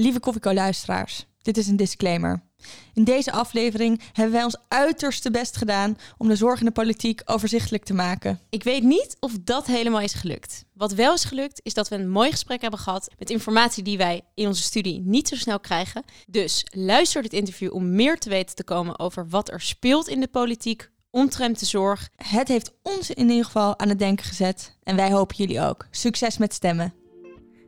Lieve Koffieco-luisteraars, dit is een disclaimer. In deze aflevering hebben wij ons uiterste best gedaan om de zorg in de politiek overzichtelijk te maken. Ik weet niet of dat helemaal is gelukt. Wat wel is gelukt, is dat we een mooi gesprek hebben gehad met informatie die wij in onze studie niet zo snel krijgen. Dus luister dit interview om meer te weten te komen over wat er speelt in de politiek omtrent de zorg. Het heeft ons in ieder geval aan het denken gezet en wij hopen jullie ook. Succes met stemmen.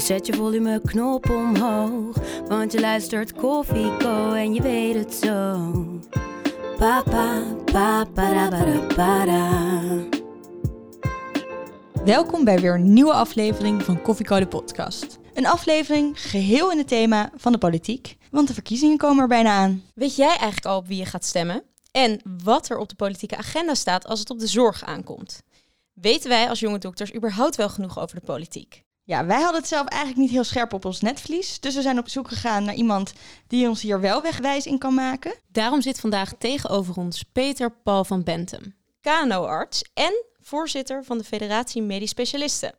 Dus zet je volumeknop omhoog. Want je luistert Koffie Co en je weet het zo. Papa, papa, para, para. Welkom bij weer een nieuwe aflevering van Koffiecode podcast. Een aflevering geheel in het thema van de politiek, want de verkiezingen komen er bijna aan. Weet jij eigenlijk al op wie je gaat stemmen? En wat er op de politieke agenda staat als het op de zorg aankomt? Weten wij als jonge dokters überhaupt wel genoeg over de politiek? Ja, wij hadden het zelf eigenlijk niet heel scherp op ons netvlies. Dus we zijn op zoek gegaan naar iemand die ons hier wel wegwijs in kan maken. Daarom zit vandaag tegenover ons Peter Paul van Bentum, KNO-arts en voorzitter van de Federatie Medisch Specialisten.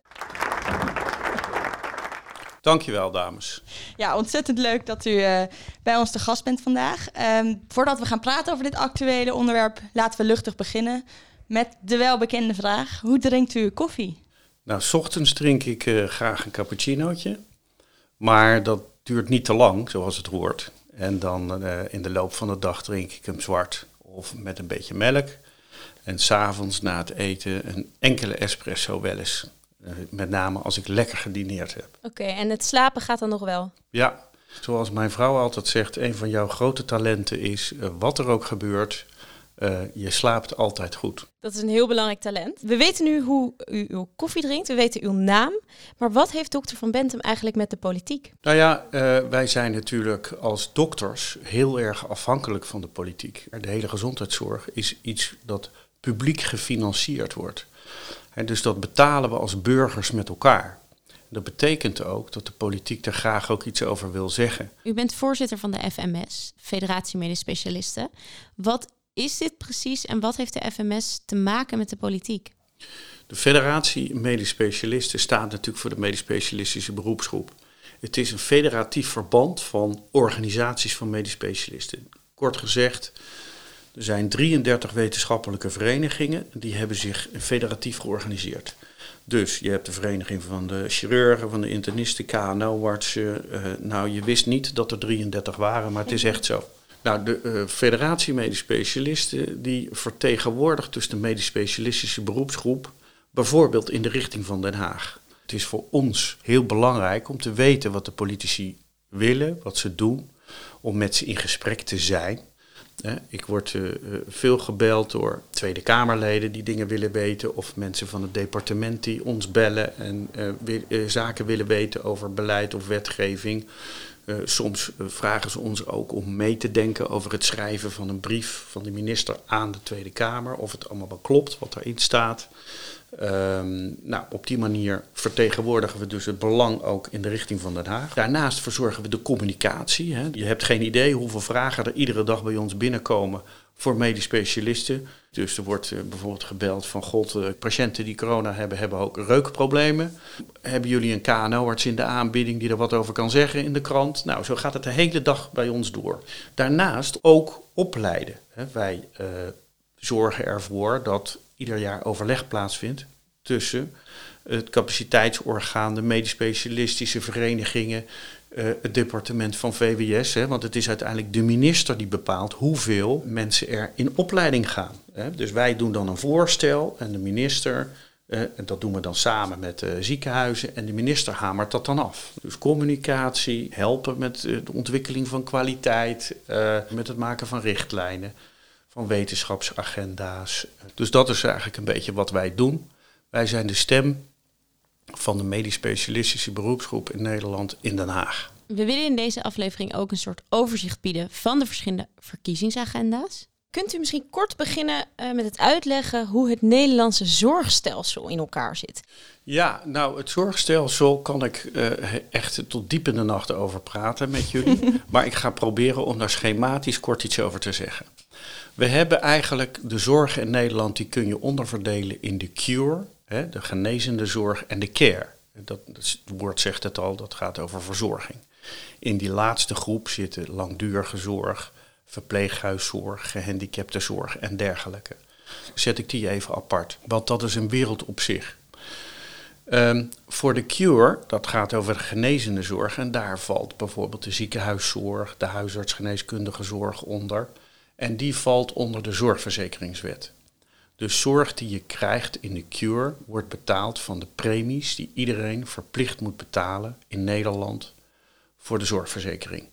Dankjewel, dames. Ja, ontzettend leuk dat u eh, bij ons te gast bent vandaag. Ehm, voordat we gaan praten over dit actuele onderwerp, laten we luchtig beginnen met de welbekende vraag: hoe drinkt u koffie? Nou, s ochtends drink ik eh, graag een cappuccinootje. Maar dat duurt niet te lang, zoals het hoort. En dan eh, in de loop van de dag drink ik hem zwart of met een beetje melk. En s'avonds na het eten een enkele espresso wel eens. Eh, met name als ik lekker gedineerd heb. Oké, en het slapen gaat dan nog wel? Ja, zoals mijn vrouw altijd zegt, een van jouw grote talenten is, wat er ook gebeurt, uh, je slaapt altijd goed. Dat is een heel belangrijk talent. We weten nu hoe u uw koffie drinkt, we weten uw naam. Maar wat heeft dokter Van Bentum eigenlijk met de politiek? Nou ja, uh, wij zijn natuurlijk als dokters heel erg afhankelijk van de politiek. De hele gezondheidszorg is iets dat publiek gefinancierd wordt. En dus dat betalen we als burgers met elkaar. Dat betekent ook dat de politiek er graag ook iets over wil zeggen. U bent voorzitter van de FMS, Federatie Medisch Specialisten. Wat is dit precies en wat heeft de FMS te maken met de politiek? De Federatie Medisch Specialisten staat natuurlijk voor de medisch specialistische beroepsgroep. Het is een federatief verband van organisaties van medisch specialisten. Kort gezegd, er zijn 33 wetenschappelijke verenigingen die hebben zich federatief georganiseerd. Dus je hebt de vereniging van de chirurgen, van de internisten, KNO-artsen. Uh, nou, je wist niet dat er 33 waren, maar het is echt zo. Nou, de uh, Federatie Medisch Specialisten die vertegenwoordigt dus de medisch specialistische beroepsgroep, bijvoorbeeld in de richting van Den Haag. Het is voor ons heel belangrijk om te weten wat de politici willen, wat ze doen, om met ze in gesprek te zijn. Ik word uh, veel gebeld door Tweede Kamerleden die dingen willen weten, of mensen van het departement die ons bellen en zaken willen weten over beleid of wetgeving. Uh, soms uh, vragen ze ons ook om mee te denken over het schrijven van een brief van de minister aan de Tweede Kamer. Of het allemaal wel klopt wat erin staat. Um, nou, op die manier vertegenwoordigen we dus het belang ook in de richting van Den Haag. Daarnaast verzorgen we de communicatie. Hè. Je hebt geen idee hoeveel vragen er iedere dag bij ons binnenkomen voor medisch specialisten. Dus er wordt uh, bijvoorbeeld gebeld van god, uh, patiënten die corona hebben, hebben ook reukproblemen. Hebben jullie een KNO-arts in de aanbieding die er wat over kan zeggen in de krant? Nou, zo gaat het de hele dag bij ons door. Daarnaast ook opleiden. Wij uh, zorgen ervoor dat ieder jaar overleg plaatsvindt tussen het capaciteitsorgaan, de medisch specialistische verenigingen, uh, het departement van VWS. Hè, want het is uiteindelijk de minister die bepaalt hoeveel mensen er in opleiding gaan. Hè. Dus wij doen dan een voorstel en de minister, uh, en dat doen we dan samen met de ziekenhuizen, en de minister hamert dat dan af. Dus communicatie, helpen met de ontwikkeling van kwaliteit, uh, met het maken van richtlijnen, van wetenschapsagenda's. Dus dat is eigenlijk een beetje wat wij doen. Wij zijn de stem van de medisch specialistische beroepsgroep in Nederland in Den Haag. We willen in deze aflevering ook een soort overzicht bieden van de verschillende verkiezingsagenda's. Kunt u misschien kort beginnen uh, met het uitleggen hoe het Nederlandse zorgstelsel in elkaar zit? Ja, nou, het zorgstelsel kan ik uh, echt tot diep in de nacht over praten met jullie. maar ik ga proberen om daar schematisch kort iets over te zeggen. We hebben eigenlijk de zorg in Nederland, die kun je onderverdelen in de cure, hè, de genezende zorg, en de care. Dat, het woord zegt het al, dat gaat over verzorging. In die laatste groep zitten langdurige zorg, verpleeghuiszorg, gehandicaptenzorg en dergelijke. Zet ik die even apart, want dat is een wereld op zich. Um, voor de cure, dat gaat over de genezende zorg en daar valt bijvoorbeeld de ziekenhuiszorg, de huisartsgeneeskundige zorg onder. En die valt onder de zorgverzekeringswet. De zorg die je krijgt in de cure wordt betaald van de premies die iedereen verplicht moet betalen in Nederland voor de zorgverzekering.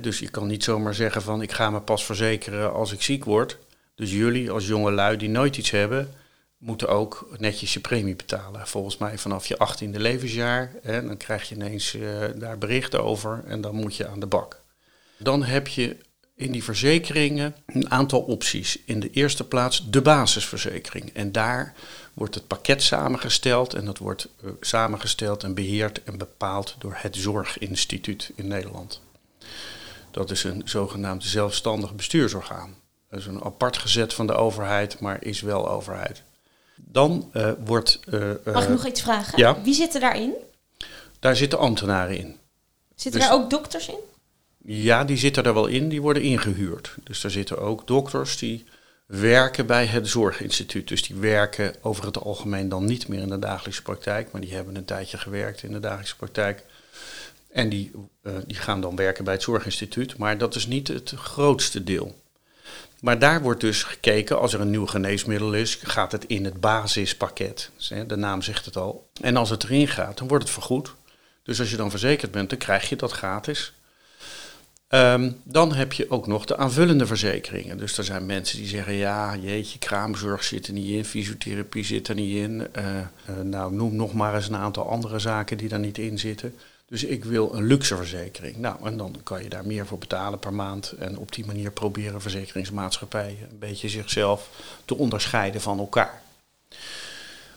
dus je kan niet zomaar zeggen van ik ga me pas verzekeren als ik ziek word. Dus jullie als jonge lui die nooit iets hebben, moeten ook netjes je premie betalen. Volgens mij vanaf je 18e levensjaar. Hè, dan krijg je ineens uh, daar berichten over en dan moet je aan de bak. Dan heb je in die verzekeringen een aantal opties. In de eerste plaats de basisverzekering. En daar wordt het pakket samengesteld en dat wordt uh, samengesteld en beheerd en bepaald door het Zorginstituut in Nederland. Dat is een zogenaamd zelfstandig bestuursorgaan. Dat is een apart gezet van de overheid, maar is wel overheid. Dan uh, wordt. Uh, Mag ik nog iets vragen? Ja? Wie zitten daarin? Daar zitten ambtenaren in. Zitten dus, daar ook dokters in? Ja, die zitten er wel in, die worden ingehuurd. Dus daar zitten ook dokters die werken bij het zorginstituut. Dus die werken over het algemeen dan niet meer in de dagelijkse praktijk, maar die hebben een tijdje gewerkt in de dagelijkse praktijk. En die, uh, die gaan dan werken bij het zorginstituut, maar dat is niet het grootste deel. Maar daar wordt dus gekeken, als er een nieuw geneesmiddel is, gaat het in het basispakket. Dus, de naam zegt het al. En als het erin gaat, dan wordt het vergoed. Dus als je dan verzekerd bent, dan krijg je dat gratis. Um, dan heb je ook nog de aanvullende verzekeringen. Dus er zijn mensen die zeggen, ja, jeetje, kraamzorg zit er niet in, fysiotherapie zit er niet in. Uh, uh, nou, noem nog maar eens een aantal andere zaken die daar niet in zitten. Dus ik wil een luxe verzekering. Nou, en dan kan je daar meer voor betalen per maand. En op die manier proberen verzekeringsmaatschappijen een beetje zichzelf te onderscheiden van elkaar.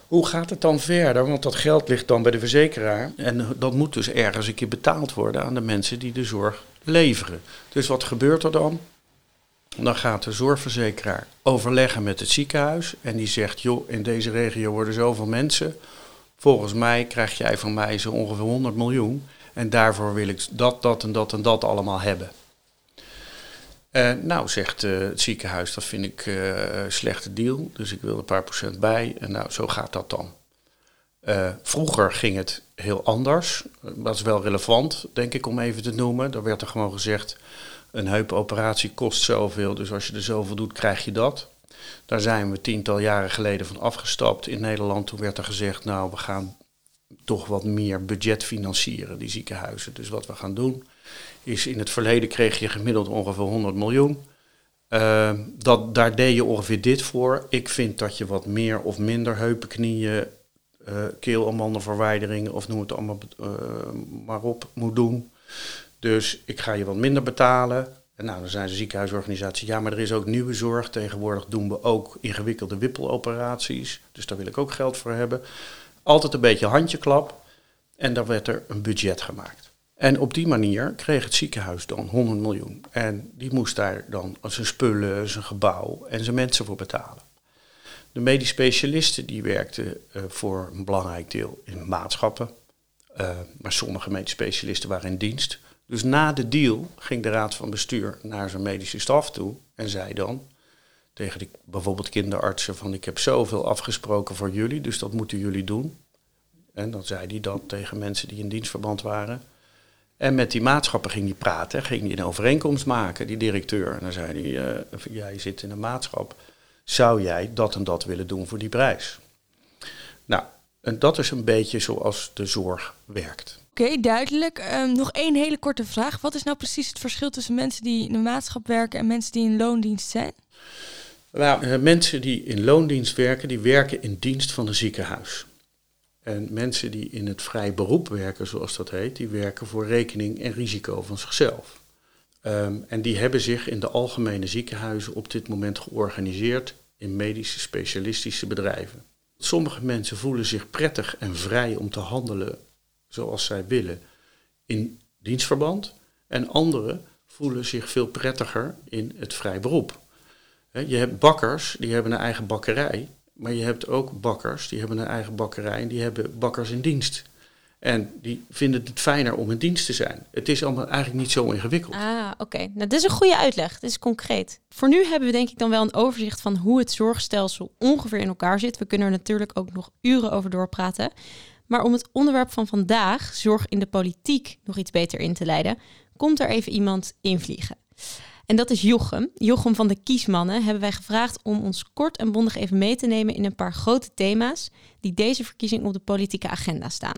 Hoe gaat het dan verder? Want dat geld ligt dan bij de verzekeraar. En dat moet dus ergens een keer betaald worden aan de mensen die de zorg leveren. Dus wat gebeurt er dan? Dan gaat de zorgverzekeraar overleggen met het ziekenhuis. En die zegt: Joh, in deze regio worden zoveel mensen. Volgens mij krijg jij van mij zo ongeveer 100 miljoen. En daarvoor wil ik dat, dat en dat en dat allemaal hebben. Uh, nou, zegt uh, het ziekenhuis, dat vind ik uh, een slechte deal. Dus ik wil een paar procent bij. En nou, zo gaat dat dan. vroeger ging het heel anders. Dat is wel relevant, denk ik, om even te noemen. Er werd er gewoon gezegd, een heupoperatie kost zoveel. Dus als je er zoveel doet, krijg je dat. Daar zijn we tiental jaren geleden van afgestapt in Nederland. Toen werd er gezegd, nou, we gaan toch wat meer budget financieren, die ziekenhuizen. Dus wat we gaan doen, is in het verleden kreeg je gemiddeld ongeveer 100 miljoen. Uh, dat, daar deed je ongeveer dit voor. Ik vind dat je wat meer of minder heupen, knieën, uh, keelamandelverwijderingen of noem het allemaal uh, maar op moet doen. Dus ik ga je wat minder betalen. En nou, dan zijn de ziekenhuisorganisaties, ja, maar er is ook nieuwe zorg. Tegenwoordig doen we ook ingewikkelde wippeloperaties. Dus daar wil ik ook geld voor hebben. Altijd een beetje handjeklap. En dan werd er een budget gemaakt. En op die manier kreeg het ziekenhuis dan 100 miljoen. En die moest daar dan zijn spullen, zijn gebouw en zijn mensen voor betalen. De medisch specialisten die werkten uh, voor een belangrijk deel in maatschappen. Uh, maar sommige medisch specialisten waren in dienst. Dus na de deal ging de raad van bestuur naar zijn medische staf toe en zei dan tegen die, bijvoorbeeld kinderartsen van ik heb zoveel afgesproken voor jullie, dus dat moeten jullie doen. En dan zei hij dat tegen mensen die in dienstverband waren. En met die maatschappen ging hij praten, ging hij een overeenkomst maken, die directeur. En dan zei hij, uh, jij zit in een maatschap, zou jij dat en dat willen doen voor die prijs? Nou, en dat is een beetje zoals de zorg werkt. Oké, duidelijk. Um, nog één hele korte vraag. Wat is nou precies het verschil tussen mensen die in de maatschap werken en mensen die in loondienst zijn? Nou, mensen die in loondienst werken, die werken in dienst van een ziekenhuis. En mensen die in het vrij beroep werken, zoals dat heet, die werken voor rekening en risico van zichzelf. Ehm, en die hebben zich in de algemene ziekenhuizen op dit moment georganiseerd in medische specialistische bedrijven. Sommige mensen voelen zich prettig en vrij om te handelen zoals zij willen in dienstverband. En anderen voelen zich veel prettiger in het vrij beroep. Je hebt bakkers, die hebben een eigen bakkerij. Maar je hebt ook bakkers, die hebben een eigen bakkerij en die hebben bakkers in dienst. En die vinden het fijner om in dienst te zijn. Het is allemaal eigenlijk niet zo ingewikkeld. Ah, oké. Nou, dat is een goede uitleg. Dat is concreet. Voor nu hebben we denk ik dan wel een overzicht van hoe het zorgstelsel ongeveer in elkaar zit. We kunnen er natuurlijk ook nog uren over doorpraten. Maar om het onderwerp van vandaag, zorg in de politiek, nog iets beter in te leiden, komt er even iemand invliegen. En dat is Jochem. Jochem van de Kiesmannen hebben wij gevraagd om ons kort en bondig even mee te nemen in een paar grote thema's die deze verkiezing op de politieke agenda staan.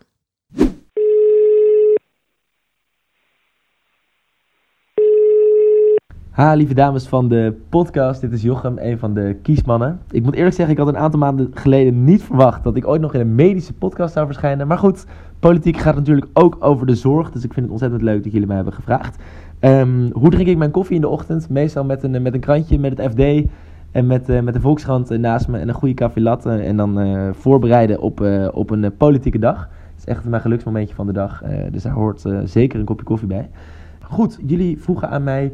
Ha, lieve dames van de podcast. Dit is Jochem, een van de kiesmannen. Ik moet eerlijk zeggen, ik had een aantal maanden geleden niet verwacht dat ik ooit nog in een medische podcast zou verschijnen. Maar goed, politiek gaat natuurlijk ook over de zorg. Dus ik vind het ontzettend leuk dat jullie mij hebben gevraagd. Ehm, hoe drink ik mijn koffie in de ochtend? Meestal met een, met een krantje, met het FD en met, uh, met de Volkskrant eh, naast me en een goede koffie latte. En dan uh, voorbereiden op, op een politieke dag. Dat is echt mijn geluksmomentje van de dag. dus daar hoort zeker een kopje koffie bij. Goed, jullie vroegen aan mij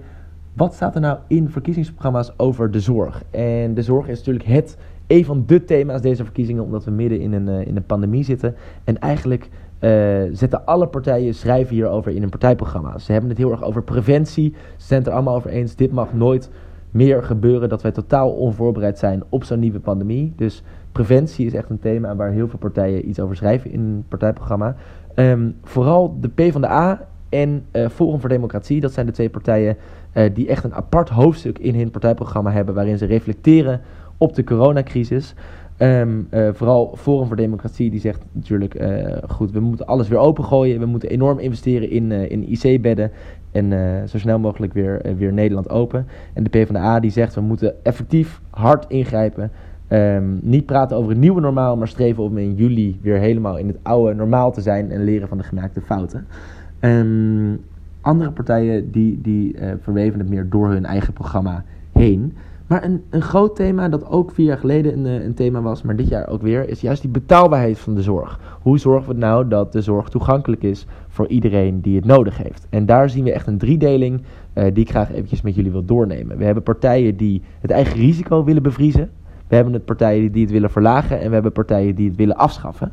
wat staat er nou in verkiezingsprogramma's over de zorg? En de zorg is natuurlijk het, een van de thema's deze verkiezingen, omdat we midden in een, in een pandemie zitten. En eigenlijk uh, zetten alle partijen schrijven hierover in een partijprogramma. Ze hebben het heel erg over preventie. Ze zijn het er allemaal over eens. Dit mag nooit meer gebeuren dat wij totaal onvoorbereid zijn op zo'n nieuwe pandemie. Dus preventie is echt een thema waar heel veel partijen iets over schrijven in een partijprogramma. Um, vooral de PvdA en uh, Forum voor Democratie, dat zijn de twee partijen uh, die echt een apart hoofdstuk in hun partijprogramma hebben waarin ze reflecteren op de coronacrisis. Um, uh, vooral Forum voor Democratie die zegt natuurlijk, uh, goed, we moeten alles weer opengooien. We moeten enorm investeren in, in IC-bedden en zo snel mogelijk weer, weer Nederland open. En de PvdA die zegt, we moeten effectief hard ingrijpen. Um, niet praten over een nieuwe normaal, maar streven om in juli weer helemaal in het oude normaal te zijn en leren van de gemaakte fouten. Um, andere partijen die, die verweven het meer door hun eigen programma heen. Maar een, een groot thema dat ook vier jaar geleden een, een thema was, maar dit jaar ook weer, is juist die betaalbaarheid van de zorg. Hoe zorgen we nou dat de zorg toegankelijk is voor iedereen die het nodig heeft? En daar zien we echt een driedeling uh, die ik graag eventjes met jullie wil doornemen. We hebben partijen die het eigen risico willen bevriezen. We hebben het partijen die het willen verlagen en we hebben partijen die het willen afschaffen.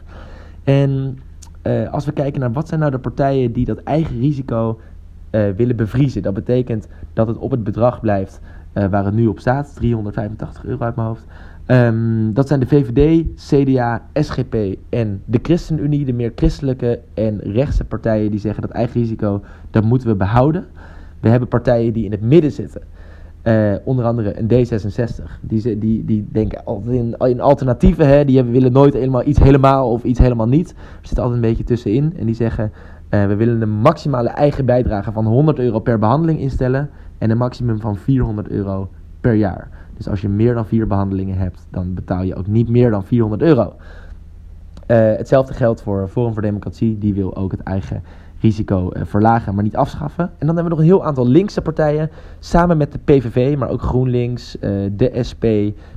En uh, als we kijken naar wat zijn nou de partijen die dat eigen risico willen bevriezen. Dat betekent dat het op het bedrag blijft uh, waar het nu op staat, 385 euro uit mijn hoofd. Um, dat zijn de VVD, CDA, SGP en de ChristenUnie, de meer christelijke en rechtse partijen die zeggen dat eigen risico, dat moeten we behouden. We hebben partijen die in het midden zitten. Uh, onder andere een D66. Die, die, die denken altijd in, in alternatieven. Hè? Die hebben, willen nooit helemaal iets helemaal of iets helemaal niet. Er zit altijd een beetje tussenin. En die zeggen uh, we willen een maximale eigen bijdrage van 100 euro per behandeling instellen. En een maximum van 400 euro per jaar. Dus als je meer dan vier behandelingen hebt, dan betaal je ook niet meer dan 400 euro. Uh, hetzelfde geldt voor Forum voor Democratie. Die wil ook het eigen risico uh, verlagen, maar niet afschaffen. En dan hebben we nog een heel aantal linkse partijen. Samen met de PVV, maar ook GroenLinks, uh, de SP,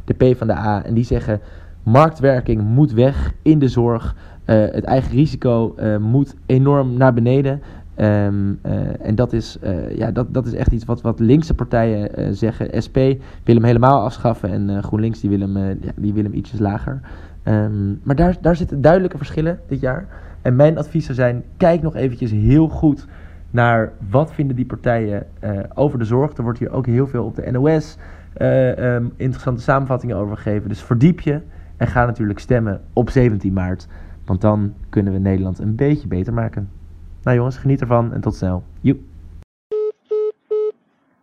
de PvdA. En die zeggen marktwerking moet weg in de zorg. Het eigen risico moet enorm naar beneden. Um, uh, en dat is, ja, dat, dat is echt iets wat, wat linkse partijen zeggen. SP wil hem helemaal afschaffen en GroenLinks die wil hem, die wil hem ietsjes lager. Um, maar daar, daar zitten duidelijke verschillen dit jaar. En mijn advies zou zijn, kijk nog eventjes heel goed naar wat vinden die partijen over de zorg. Er wordt hier ook heel veel op de NOS um, interessante samenvattingen over gegeven. Dus verdiep je en ga natuurlijk stemmen op 17 maart. Want dan kunnen we Nederland een beetje beter maken. Nou jongens, geniet ervan en tot snel. Joep.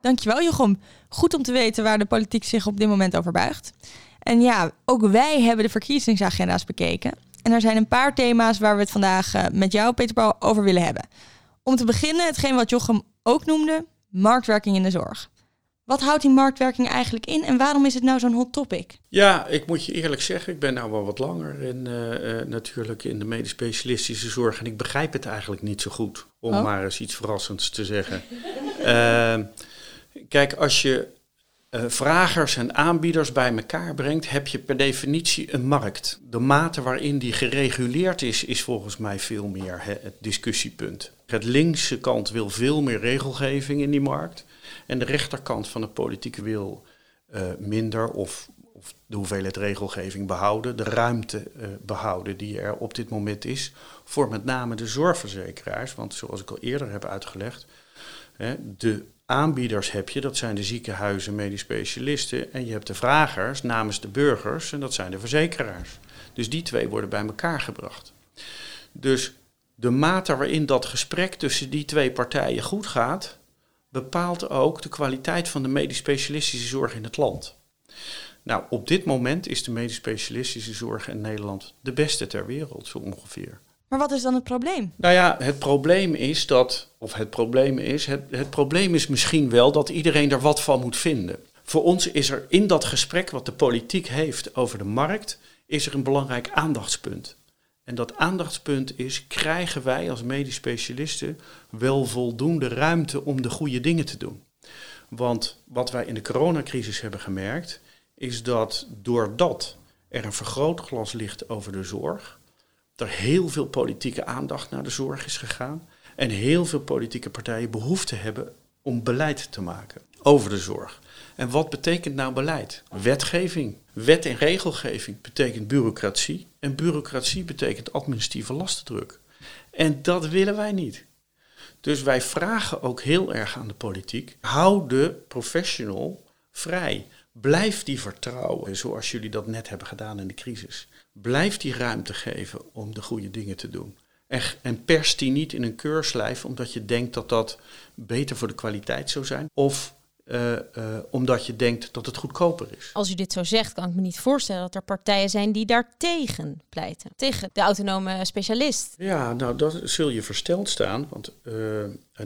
Dankjewel Jochem. Goed om te weten waar de politiek zich op dit moment over buigt. En ja, ook wij hebben de verkiezingsagenda's bekeken. En er zijn een paar thema's waar we het vandaag uh, met jou, Peter Paul, over willen hebben. Om te beginnen, hetgeen wat Jochem ook noemde, marktwerking in de zorg. Wat houdt die marktwerking eigenlijk in en waarom is het nou zo'n hot topic? Ja, ik moet je eerlijk zeggen, ik ben nou wel wat langer in, uh, natuurlijk in de medisch specialistische zorg en ik begrijp het eigenlijk niet zo goed, om oh. maar eens iets verrassends te zeggen. uh, kijk, als je uh, vragers en aanbieders bij elkaar brengt, heb je per definitie een markt. De mate waarin die gereguleerd is, is volgens mij veel meer het discussiepunt. Het linkse kant wil veel meer regelgeving in die markt. En de rechterkant van de politiek wil uh, minder of, of, de hoeveelheid regelgeving behouden, de ruimte uh, behouden die er op dit moment is voor met name de zorgverzekeraars. Want zoals ik al eerder heb uitgelegd, hè, de aanbieders heb je, dat zijn de ziekenhuizen, medisch specialisten. En je hebt de vragers namens de burgers, en dat zijn de verzekeraars. Dus die twee worden bij elkaar gebracht. Dus de mate waarin dat gesprek tussen die twee partijen goed gaat, bepaalt ook de kwaliteit van de medisch specialistische zorg in het land. Nou, op dit moment is de medisch specialistische zorg in Nederland de beste ter wereld, zo ongeveer. Maar wat is dan het probleem? Nou ja, het probleem is dat, of het probleem is, het, het probleem is misschien wel dat iedereen er wat van moet vinden. Voor ons is er in dat gesprek wat de politiek heeft over de markt, is er een belangrijk aandachtspunt. En dat aandachtspunt is, krijgen wij als medisch specialisten wel voldoende ruimte om de goede dingen te doen? Want wat wij in de coronacrisis hebben gemerkt, is dat doordat er een vergrootglas ligt over de zorg, er heel veel politieke aandacht naar de zorg is gegaan en heel veel politieke partijen behoefte hebben om beleid te maken over de zorg. En wat betekent nou beleid? Wetgeving. Wet en regelgeving betekent bureaucratie. En bureaucratie betekent administratieve lastendruk. En dat willen wij niet. Dus wij vragen ook heel erg aan de politiek: hou de professional vrij. Blijf die vertrouwen, zoals jullie dat net hebben gedaan in de crisis. Blijf die ruimte geven om de goede dingen te doen. En, pers die niet in een keurslijf omdat je denkt dat dat beter voor de kwaliteit zou zijn. Of uh, uh, omdat je denkt dat het goedkoper is. Als u dit zo zegt, kan ik me niet voorstellen dat er partijen zijn die daar tegen pleiten. Tegen de autonome specialist. Ja, nou, dat zul je versteld staan. Want uh,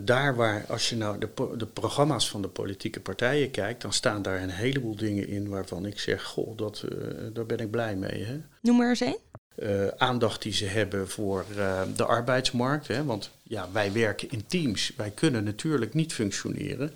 daar waar, als je nou de, de, programma's van de politieke partijen kijkt, dan staan daar een heleboel dingen in waarvan ik zeg: Goh, dat, daar ben ik blij mee. Hè? Noem maar eens één. Uh, aandacht die ze hebben voor uh, de arbeidsmarkt. Hè? Want ja, wij werken in teams. Wij kunnen natuurlijk niet functioneren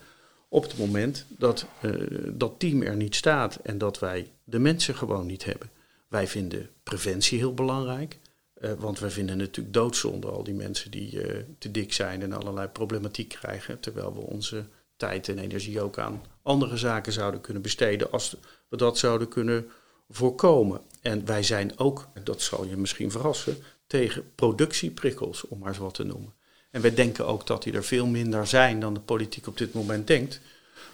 op het moment dat uh, dat team er niet staat en dat wij de mensen gewoon niet hebben. Wij vinden preventie heel belangrijk, uh, want wij vinden natuurlijk doodzonde al die mensen die uh, te dik zijn en allerlei problematiek krijgen, terwijl we onze tijd en energie ook aan andere zaken zouden kunnen besteden als we dat zouden kunnen voorkomen. En wij zijn ook, dat zal je misschien verrassen, tegen productieprikkels, om maar eens wat te noemen. En wij denken ook dat die er veel minder zijn dan de politiek op dit moment denkt.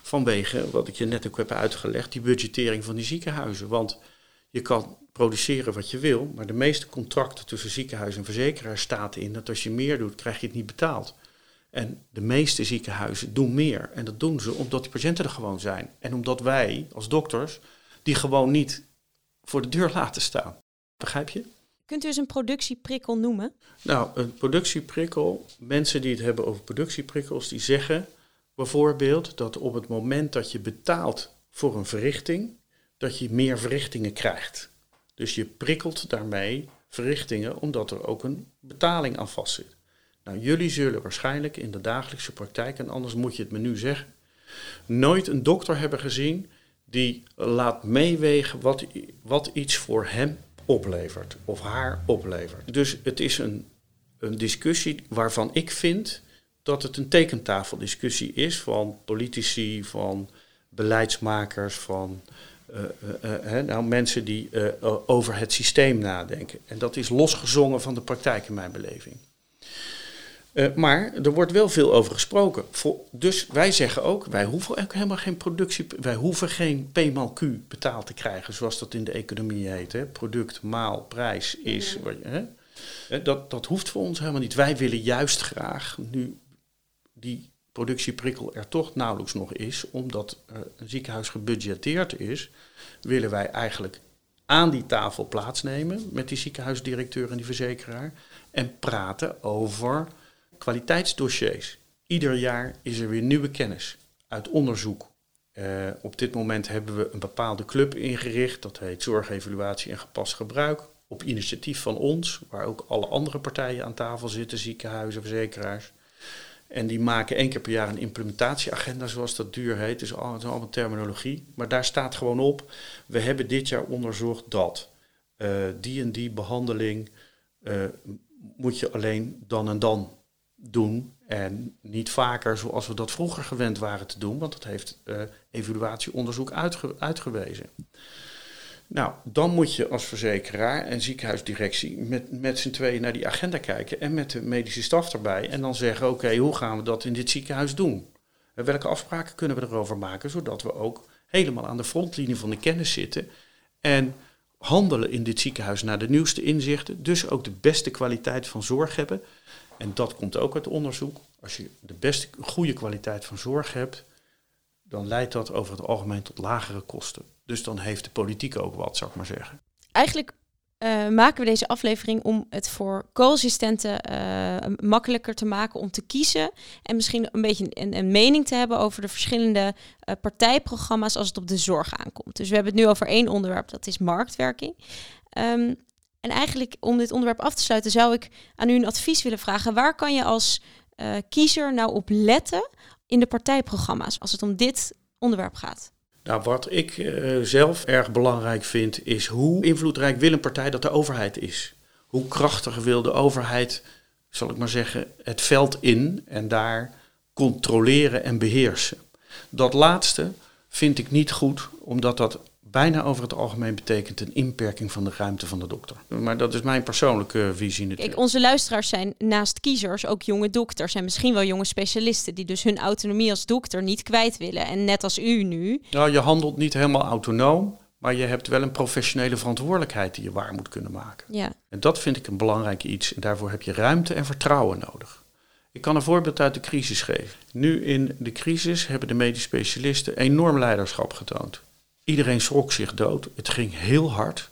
Vanwege, wat ik je net ook heb uitgelegd, die budgettering van die ziekenhuizen. Want je kan produceren wat je wil, maar de meeste contracten tussen ziekenhuis en verzekeraar staat in dat als je meer doet, krijg je het niet betaald. En de meeste ziekenhuizen doen meer. En dat doen ze omdat die patiënten er gewoon zijn. En omdat wij als dokters die gewoon niet voor de deur laten staan. Begrijp je? Kunt u eens een productieprikkel noemen? Nou, een productieprikkel, mensen die het hebben over productieprikkels, die zeggen bijvoorbeeld dat op het moment dat je betaalt voor een verrichting, dat je meer verrichtingen krijgt. Dus je prikkelt daarmee verrichtingen omdat er ook een betaling aan vastzit. Nou, jullie zullen waarschijnlijk in de dagelijkse praktijk, en anders moet je het me nu zeggen, nooit een dokter hebben gezien die laat meewegen wat, wat iets voor hem oplevert of haar oplevert. Dus het is een, een discussie waarvan ik vind dat het een tekentafeldiscussie is van politici, van beleidsmakers, van uh, uh, uh, nou, mensen die over het systeem nadenken. En dat is losgezongen van de praktijk in mijn beleving. Uh, maar er wordt wel veel over gesproken. Dus wij zeggen ook, wij hoeven ook helemaal geen productie, wij hoeven geen P maal Q betaald te krijgen, zoals dat in de economie heet. Hè. Product maal prijs is. Hè. Dat, dat hoeft voor ons helemaal niet. Wij willen juist graag, nu die productieprikkel er toch nauwelijks nog is, omdat een ziekenhuis gebudgeteerd is, willen wij eigenlijk aan die tafel plaatsnemen met die ziekenhuisdirecteur en die verzekeraar en praten over kwaliteitsdossiers. Ieder jaar is er weer nieuwe kennis uit onderzoek Uh, op dit moment hebben we een bepaalde club ingericht, dat heet Zorgevaluatie en Gepast Gebruik. Op initiatief van ons, waar ook alle andere partijen aan tafel zitten, ziekenhuizen, verzekeraars. En die maken één keer per jaar een implementatieagenda, zoals dat duur heet. Dus al, is allemaal terminologie. Maar daar staat gewoon op, we hebben dit jaar onderzocht dat uh, die en die behandeling uh, moet je alleen dan en dan doen. En niet vaker zoals we dat vroeger gewend waren te doen, want dat heeft uh, evaluatieonderzoek uitge uitgewezen. Nou, dan moet je als verzekeraar en ziekenhuisdirectie met, met z'n tweeën naar die agenda kijken en met de medische staf erbij. En dan zeggen, oké, hoe gaan we dat in dit ziekenhuis doen? En welke afspraken kunnen we erover maken, zodat we ook helemaal aan de frontlinie van de kennis zitten en handelen in dit ziekenhuis naar de nieuwste inzichten, dus ook de beste kwaliteit van zorg hebben. En dat komt ook uit onderzoek. Als je de beste goede kwaliteit van zorg hebt, dan leidt dat over het algemeen tot lagere kosten. Dus dan heeft de politiek ook wat, zou ik maar zeggen. Eigenlijk uh, maken we deze aflevering om het voor co-assistenten uh, makkelijker te maken om te kiezen. En misschien een beetje een, een mening te hebben over de verschillende uh, partijprogramma's als het op de zorg aankomt. Dus we hebben het nu over één onderwerp, dat is marktwerking. Um, en eigenlijk om dit onderwerp af te sluiten, zou ik aan u een advies willen vragen. Waar kan je als kiezer nou op letten in de partijprogramma's als het om dit onderwerp gaat? Nou, wat ik uh, zelf erg belangrijk vind, is hoe invloedrijk wil een partij dat de overheid is. Hoe krachtig wil de overheid, zal ik maar zeggen, het veld in en daar controleren en beheersen. Dat laatste vind ik niet goed, omdat dat bijna over het algemeen betekent een inperking van de ruimte van de dokter. Maar dat is mijn persoonlijke visie natuurlijk. Kijk, onze luisteraars zijn naast kiezers ook jonge dokters en misschien wel jonge specialisten die dus hun autonomie als dokter niet kwijt willen. En net als u nu. Nou, je handelt niet helemaal autonoom, maar je hebt wel een professionele verantwoordelijkheid die je waar moet kunnen maken. Ja. En dat vind ik een belangrijk iets. En daarvoor heb je ruimte en vertrouwen nodig. Ik kan een voorbeeld uit de crisis geven. Nu in de crisis hebben de medisch specialisten enorm leiderschap getoond. Iedereen schrok zich dood. Het ging heel hard.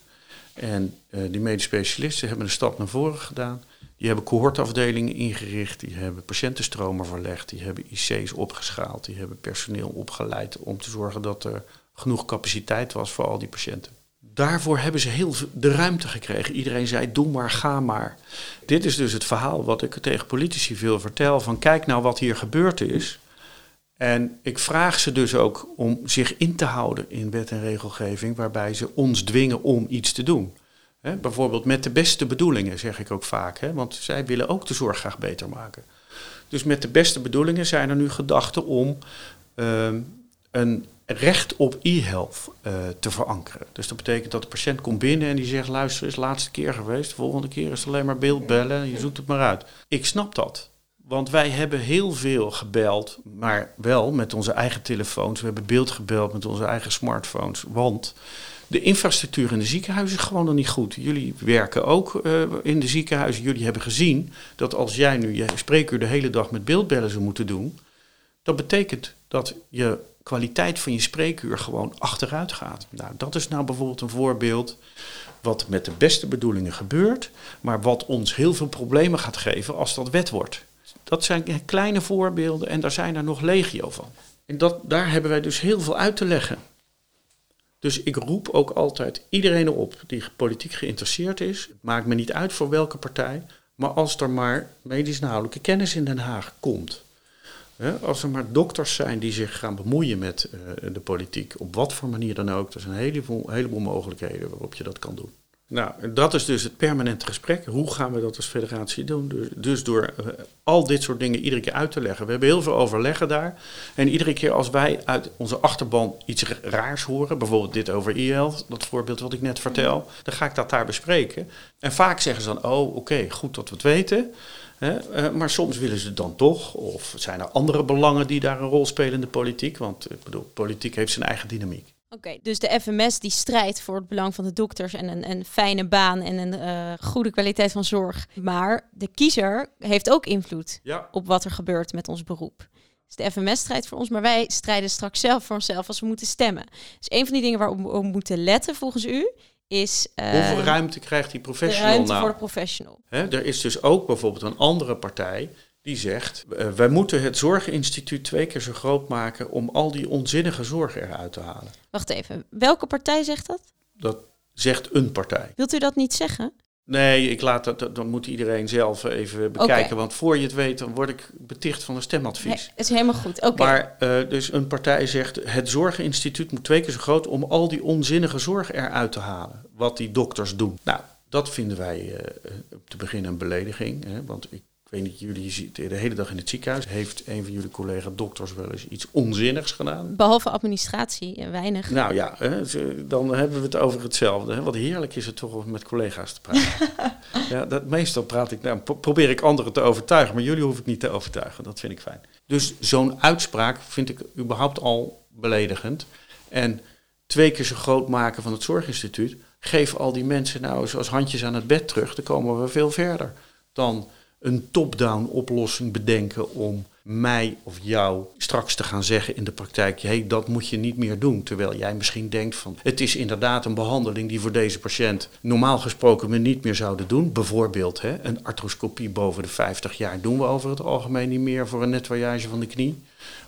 En uh, die medisch specialisten hebben een stap naar voren gedaan. Die hebben cohortafdelingen ingericht, die hebben patiëntenstromen verlegd, die hebben IC's opgeschaald, die hebben personeel opgeleid om te zorgen dat er genoeg capaciteit was voor al die patiënten. Daarvoor hebben ze heel de ruimte gekregen. Iedereen zei: doe maar, ga maar. Dit is dus het verhaal wat ik tegen politici veel vertel: van kijk nou wat hier gebeurd is. En ik vraag ze dus ook om zich in te houden in wet en regelgeving, waarbij ze ons dwingen om iets te doen. bijvoorbeeld met de beste bedoelingen, zeg ik ook vaak, want zij willen ook de zorg graag beter maken. Dus met de beste bedoelingen zijn er nu gedachten om uh, een recht op e-health uh, te verankeren. Dus dat betekent dat de patiënt komt binnen en die zegt: luister, is de laatste keer geweest, de volgende keer is het alleen maar beeldbellen, je zoekt het maar uit. Ik snap dat. Want wij hebben heel veel gebeld, maar wel met onze eigen telefoons. We hebben beeld gebeld met onze eigen smartphones. Want de infrastructuur in de ziekenhuizen is gewoon nog niet goed. Jullie werken ook uh, in de ziekenhuizen. Jullie hebben gezien dat als jij nu je spreekuur de hele dag met beeldbellen zou moeten doen, dat betekent dat je kwaliteit van je spreekuur gewoon achteruit gaat. Nou, dat is nou bijvoorbeeld een voorbeeld wat met de beste bedoelingen gebeurt, maar wat ons heel veel problemen gaat geven als dat wet wordt. Dat zijn kleine voorbeelden en daar zijn er nog legio van. En dat, daar hebben wij dus heel veel uit te leggen. Dus ik roep ook altijd iedereen op die politiek geïnteresseerd is. Het maakt me niet uit voor welke partij. Maar als er maar medisch-inhoudelijke kennis in Den Haag komt. Hè, als er maar dokters zijn die zich gaan bemoeien met uh, de politiek. Op wat voor manier dan ook. Er zijn een heleboel mogelijkheden waarop je dat kan doen. Nou, dat is dus het permanente gesprek. Hoe gaan we dat als federatie doen? Dus, dus door uh, al dit soort dingen iedere keer uit te leggen. We hebben heel veel overleggen daar. En iedere keer als wij uit onze achterban iets raars horen, bijvoorbeeld dit over e-health, dat voorbeeld wat ik net vertel, dan ga ik dat daar bespreken. En vaak zeggen ze dan, oh oké, goed dat we het weten. Hè, uh, maar soms willen ze het dan toch. Of zijn er andere belangen die daar een rol spelen in de politiek? Want ik bedoel, politiek heeft zijn eigen dynamiek. Oké, dus de FMS die strijdt voor het belang van de dokters en een, een fijne baan en een uh, goede kwaliteit van zorg. Maar de kiezer heeft ook invloed ja. op wat er gebeurt met ons beroep. Dus de FMS strijdt voor ons, maar wij strijden straks zelf voor onszelf als we moeten stemmen. Dus een van die dingen waar we moeten letten volgens u is... Uh, Hoeveel ruimte krijgt die professional de ruimte nou? voor de professional. Er is dus ook bijvoorbeeld een andere partij Die zegt, uh, wij moeten het zorginstituut twee keer zo groot maken om al die onzinnige zorg eruit te halen. Wacht even, welke partij zegt dat? Dat zegt een partij. Wilt u dat niet zeggen? Nee, ik laat dat, dan moet iedereen zelf even bekijken. Okay. Want voor je het weet, dan word ik beticht van een stemadvies. Nee, is helemaal goed. Oké. Maar uh, dus een partij zegt: het zorginstituut moet twee keer zo groot om al die onzinnige zorg eruit te halen. Wat die dokters doen. Nou, dat vinden wij uh, te beginnen een belediging. Hè, want ik weet niet, jullie zitten de hele dag in het ziekenhuis. Heeft een van jullie collega dokters wel eens iets onzinnigs gedaan? Behalve administratie, weinig. Nou ja, dan hebben we het over hetzelfde. Wat heerlijk is het toch om met collega's te praten. ja, dat, meestal praat ik, nou, probeer ik anderen te overtuigen, maar jullie hoef ik niet te overtuigen. Dat vind ik fijn. Dus zo'n uitspraak vind ik überhaupt al beledigend. En twee keer zo groot maken van het zorginstituut. Geef al die mensen nou zoals handjes aan het bed terug. Dan komen we veel verder dan een top-down oplossing bedenken om mij of jou straks te gaan zeggen in de praktijk, hé, hey, dat moet je niet meer doen. Terwijl jij misschien denkt van, het is inderdaad een behandeling die voor deze patiënt normaal gesproken we niet meer zouden doen. Bijvoorbeeld hè, een arthroscopie boven de 50 jaar doen we over het algemeen niet meer voor een nettoyage van de knie.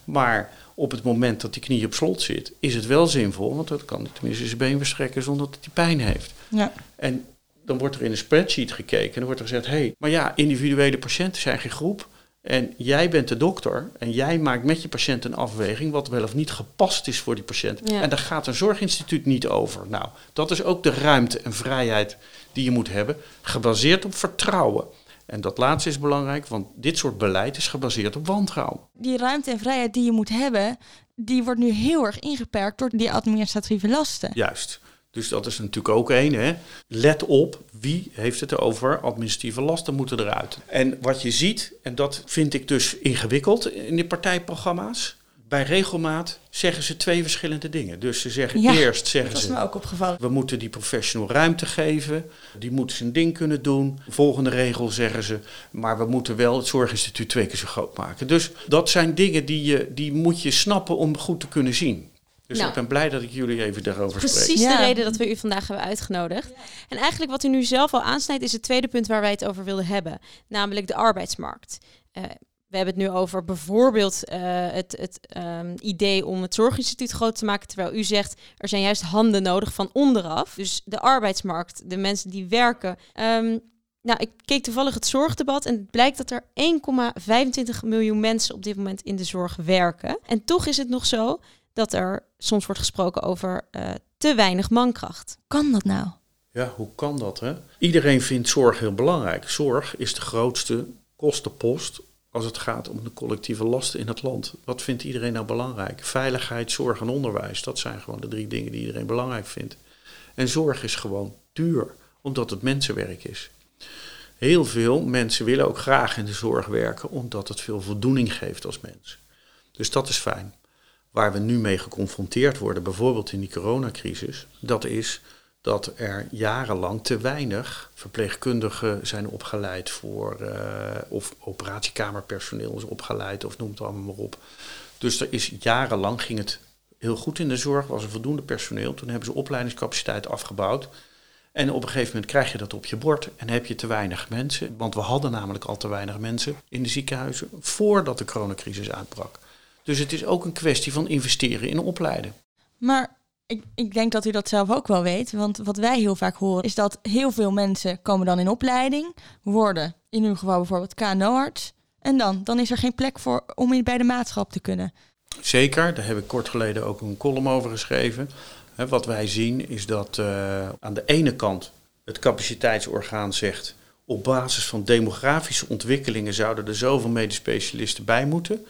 Maar op het moment dat die knie op slot zit, is het wel zinvol, want dan kan hij tenminste zijn been verstrekken zonder dat hij pijn heeft. Ja. En dan wordt er in een spreadsheet gekeken en dan wordt er gezegd: hé, hey, maar ja, individuele patiënten zijn geen groep. En jij bent de dokter en jij maakt met je patiënt een afweging wat wel of niet gepast is voor die patiënt. Ja. En daar gaat een zorginstituut niet over. Nou, dat is ook de ruimte en vrijheid die je moet hebben, gebaseerd op vertrouwen. En dat laatste is belangrijk, want dit soort beleid is gebaseerd op wantrouwen. Die ruimte en vrijheid die je moet hebben, die wordt nu heel erg ingeperkt door die administratieve lasten. Juist. Dus dat is natuurlijk ook één. Hè. Let op, wie heeft het over? Administratieve lasten moeten eruit. En wat je ziet, en dat vind ik dus ingewikkeld in die partijprogramma's. Bij regelmaat zeggen ze twee verschillende dingen. Dus ze zeggen Ja, eerst zeggen Dat is ze, me ook opgevallen. we moeten die professional ruimte geven. Die moet zijn ding kunnen doen. Volgende regel zeggen ze, maar we moeten wel het zorginstituut twee keer zo groot maken. Dus dat zijn dingen die, je, die moet je snappen om goed te kunnen zien. Dus Nou. ik ben blij dat ik jullie even daarover spreek. Precies Ja. de reden dat we u vandaag hebben uitgenodigd. En eigenlijk wat u nu zelf al aansnijdt, is het tweede punt waar wij het over wilden hebben. Namelijk de arbeidsmarkt. Eh, we hebben het nu over bijvoorbeeld eh, het, het ehm, idee om het zorginstituut groot te maken. Terwijl u zegt, er zijn juist handen nodig van onderaf. Dus de arbeidsmarkt, de mensen die werken. Ehm, nou, ik keek toevallig het zorgdebat en het blijkt dat er 1,25 miljoen mensen op dit moment in de zorg werken. En toch is het nog zo dat er soms wordt gesproken over eh, te weinig mankracht. Kan dat nou? Ja, hoe kan dat? Hè? Iedereen vindt zorg heel belangrijk. Zorg is de grootste kostenpost als het gaat om de collectieve lasten in het land. Wat vindt iedereen nou belangrijk? Veiligheid, zorg en onderwijs. Dat zijn gewoon de drie dingen die iedereen belangrijk vindt. En zorg is gewoon duur, omdat het mensenwerk is. Heel veel mensen willen ook graag in de zorg werken, omdat het veel voldoening geeft als mens. Dus dat is fijn. Waar we nu mee geconfronteerd worden, bijvoorbeeld in die coronacrisis, dat is dat er jarenlang te weinig verpleegkundigen zijn opgeleid voor, eh, of operatiekamerpersoneel is opgeleid, of noem het allemaal maar op. Dus er is jarenlang ging het heel goed in de zorg, was er voldoende personeel. Toen hebben ze opleidingscapaciteit afgebouwd. En op een gegeven moment krijg je dat op je bord en heb je te weinig mensen. Want we hadden namelijk al te weinig mensen in de ziekenhuizen voordat de coronacrisis uitbrak. Dus het is ook een kwestie van investeren in opleiden. Maar ik, ik denk dat u dat zelf ook wel weet. Want wat wij heel vaak horen is dat heel veel mensen komen dan in opleiding, worden in uw geval bijvoorbeeld KNO-arts. En dan, dan is er geen plek voor om in bij de maatschap te kunnen. Zeker, daar heb ik kort geleden ook een column over geschreven. Wat wij zien is dat eh, aan de ene kant het capaciteitsorgaan zegt... op basis van demografische ontwikkelingen zouden er zoveel medisch specialisten bij moeten.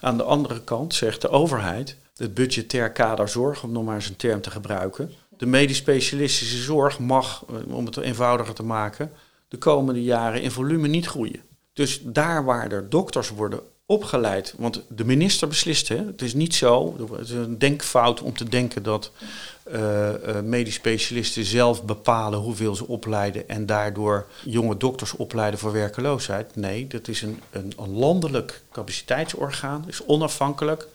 Aan de andere kant zegt de overheid, het budgetair kader zorg, om nog maar eens een term te gebruiken... de medisch specialistische zorg mag, eh, om het eenvoudiger te maken... de komende jaren in volume niet groeien. Dus daar waar er dokters worden opgeleid, want de minister beslist, hè, het is niet zo, het is een denkfout om te denken dat eh, medisch specialisten zelf bepalen hoeveel ze opleiden en daardoor jonge dokters opleiden voor werkeloosheid. Nee, dat is een, een, een landelijk capaciteitsorgaan, is onafhankelijk.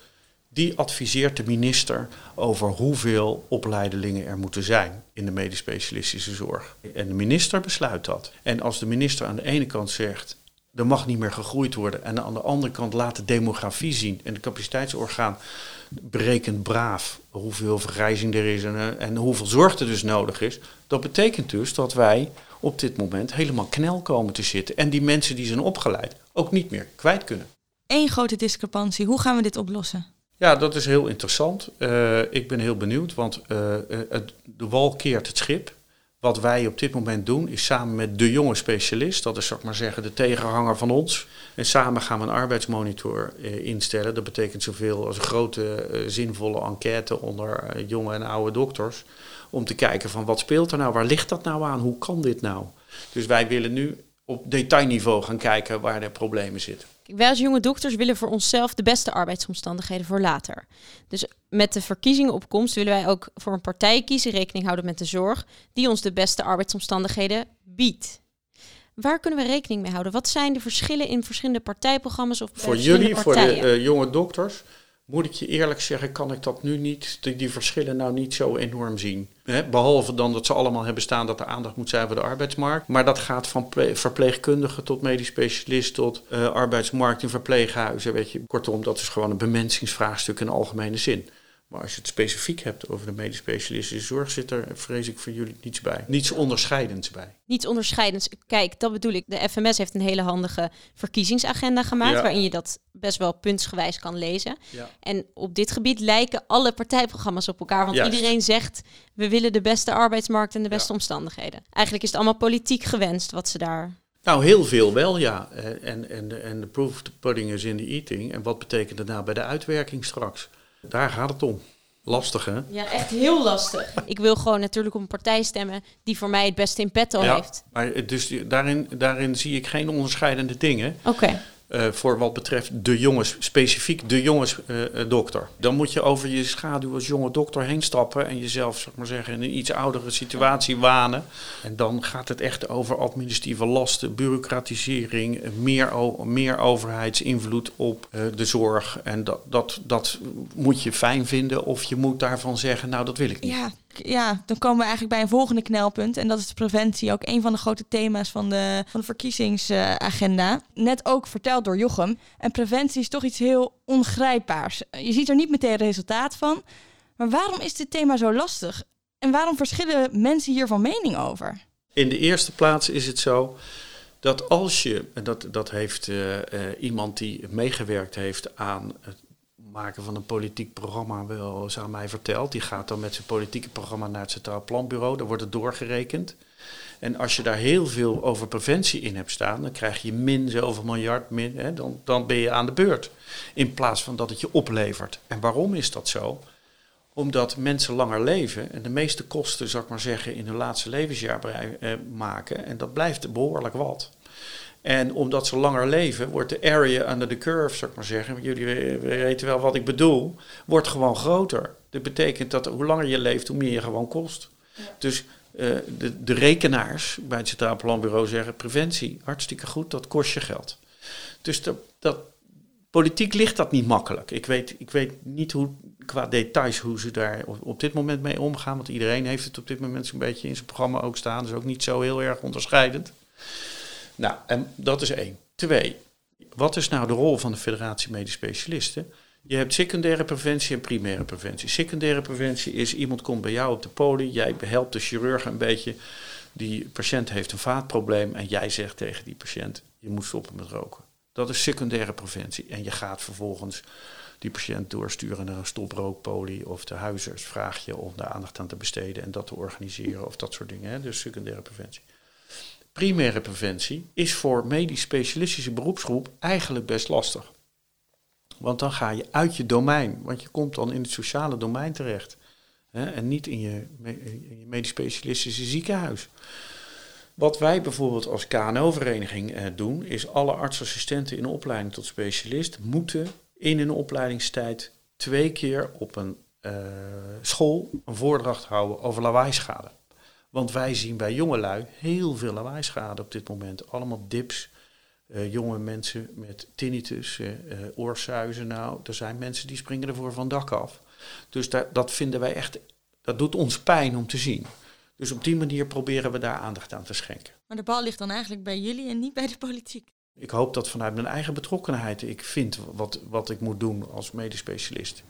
Die adviseert de minister over hoeveel opleidelingen er moeten zijn in de medisch specialistische zorg. En de minister besluit dat. En als de minister aan de ene kant zegt, er mag niet meer gegroeid worden. En aan de andere kant laat de demografie zien. En het capaciteitsorgaan berekent braaf hoeveel vergrijzing er is en, eh, en hoeveel zorg er dus nodig is. Dat betekent dus dat wij op dit moment helemaal knel komen te zitten. En die mensen die zijn opgeleid ook niet meer kwijt kunnen. Eén grote discrepantie. Hoe gaan we dit oplossen? Ja, dat is heel interessant. Uh, ik ben heel benieuwd, want uh, het, de wal keert het schip. Wat wij op dit moment doen, is samen met de jonge specialist, dat is zeg maar zeggen de tegenhanger van ons. En samen gaan we een arbeidsmonitor uh, instellen. Dat betekent zoveel als een grote zinvolle enquête onder jonge en oude dokters. Om te kijken van wat speelt er nou, waar ligt dat nou aan, hoe kan dit nou? Dus wij willen nu op detailniveau gaan kijken waar de problemen zitten. Wij als jonge dokters willen voor onszelf de beste arbeidsomstandigheden voor later. Dus met de verkiezingen op komst willen wij ook voor een partij kiezen, rekening houden met de zorg, die ons de beste arbeidsomstandigheden biedt. Waar kunnen we rekening mee houden? Wat zijn de verschillen in verschillende partijprogramma's of Voor jullie, voor de uh, jonge dokters, moet ik je eerlijk zeggen, kan ik dat nu niet, die, die verschillen nou niet zo enorm zien. behalve dan dat ze allemaal hebben staan dat er aandacht moet zijn voor de arbeidsmarkt. Maar dat gaat van verpleegkundige tot medisch specialist tot uh, arbeidsmarkt in verpleeghuizen. Weet je. Kortom, dat is gewoon een bemensingsvraagstuk in algemene zin. Maar als je het specifiek hebt over de medisch specialistische zorg, zit er, vrees ik, voor jullie niets bij. Niets onderscheidends bij. Niets onderscheidends. Kijk, dat bedoel ik. De FMS heeft een hele handige verkiezingsagenda gemaakt, waarin je dat best wel puntsgewijs kan lezen. Ja. En op dit gebied lijken alle partijprogramma's op elkaar. Want iedereen zegt, we willen de beste arbeidsmarkt en de beste omstandigheden. Eigenlijk is het allemaal politiek gewenst wat ze daar nou, heel veel wel, ja. En, en, en de proof of the pudding is in the eating. En wat betekent dat nou bij de uitwerking straks? Daar gaat het om. Lastig, hè? Ja, echt heel lastig. Ik wil gewoon natuurlijk op een partij stemmen die voor mij het beste in petto ja, heeft. Maar dus daarin, daarin zie ik geen onderscheidende dingen. Oké. Uh, voor wat betreft de jongens, specifiek de jongensdokter. Uh, dan moet je over je schaduw als jonge dokter heen stappen en jezelf, zeg maar zeggen, in een iets oudere situatie wanen. En dan gaat het echt over administratieve lasten, bureaucratisering, meer, meer overheidsinvloed op de zorg. En dat, dat, dat moet je fijn vinden of je moet daarvan zeggen, nou dat wil ik niet. Ja, ja, dan komen we eigenlijk bij een volgende knelpunt. En dat is de preventie. Ook een van de grote thema's van de, van de verkiezingsagenda. Net ook verteld door Jochem. En preventie is toch iets heel ongrijpbaars. Je ziet er niet meteen resultaat van. Maar waarom is dit thema zo lastig? En waarom verschillen mensen hier van mening over? In de eerste plaats is het zo dat als je, en dat, dat heeft uh, uh, iemand die meegewerkt heeft aan het maken van een politiek programma wel eens aan mij verteld. Die gaat dan met zijn politieke programma naar het Centraal Planbureau. Daar wordt het doorgerekend. En als je daar heel veel over preventie in hebt staan, dan krijg je min zoveel miljard, min, hè, dan, dan ben je aan de beurt. In plaats van dat het je oplevert. En waarom is dat zo? Omdat mensen langer leven en de meeste kosten, zou ik maar zeggen, in hun laatste levensjaar eh, maken. En dat blijft behoorlijk wat. En omdat ze langer leven, wordt de area under the curve, zou ik maar zeggen, jullie weten wel wat ik bedoel, wordt gewoon groter. Dat betekent dat hoe langer je leeft, hoe meer je gewoon kost. Dus uh, de, de, rekenaars bij het Centraal Planbureau zeggen, preventie, hartstikke goed, dat kost je geld. Dus dat, dat, politiek ligt dat niet makkelijk. Ik weet, ik weet niet hoe, qua details hoe ze daar op, op dit moment mee omgaan, want iedereen heeft het op dit moment zo'n beetje in zijn programma ook staan, dus ook niet zo heel erg onderscheidend. Nou, en dat is één. Twee, wat is nou de rol van de Federatie Medisch Specialisten? Je hebt secundaire preventie en primaire preventie. Secundaire preventie is iemand komt bij jou op de poli, jij helpt de chirurg een beetje. Die patiënt heeft een vaatprobleem en jij zegt tegen die patiënt: je moet stoppen met roken. Dat is secundaire preventie. En je gaat vervolgens die patiënt doorsturen naar een stoprookpolie of de huisarts vraag je om daar aandacht aan te besteden en dat te organiseren of dat soort dingen. Hè? Dus secundaire preventie primaire preventie is voor medisch specialistische beroepsgroep eigenlijk best lastig. Want dan ga je uit je domein, want je komt dan in het sociale domein terecht. Hè, en niet in je, in je medisch specialistische ziekenhuis. Wat wij bijvoorbeeld als KNO-vereniging eh, doen, is alle artsassistenten in opleiding tot specialist moeten in hun opleidingstijd twee keer op een uh, school een voordracht houden over lawaaischade. Want wij zien bij jongelui heel veel lawaaischade op dit moment. Allemaal dips, uh, jonge mensen met tinnitus, uh, oorsuizen. Nou, er zijn mensen die springen ervoor van dak af. Dus dat, dat vinden wij echt, dat doet ons pijn om te zien. Dus op die manier proberen we daar aandacht aan te schenken. Maar de bal ligt dan eigenlijk bij jullie en niet bij de politiek. Ik hoop dat vanuit mijn eigen betrokkenheid ik vind wat, wat ik moet doen als medisch specialist.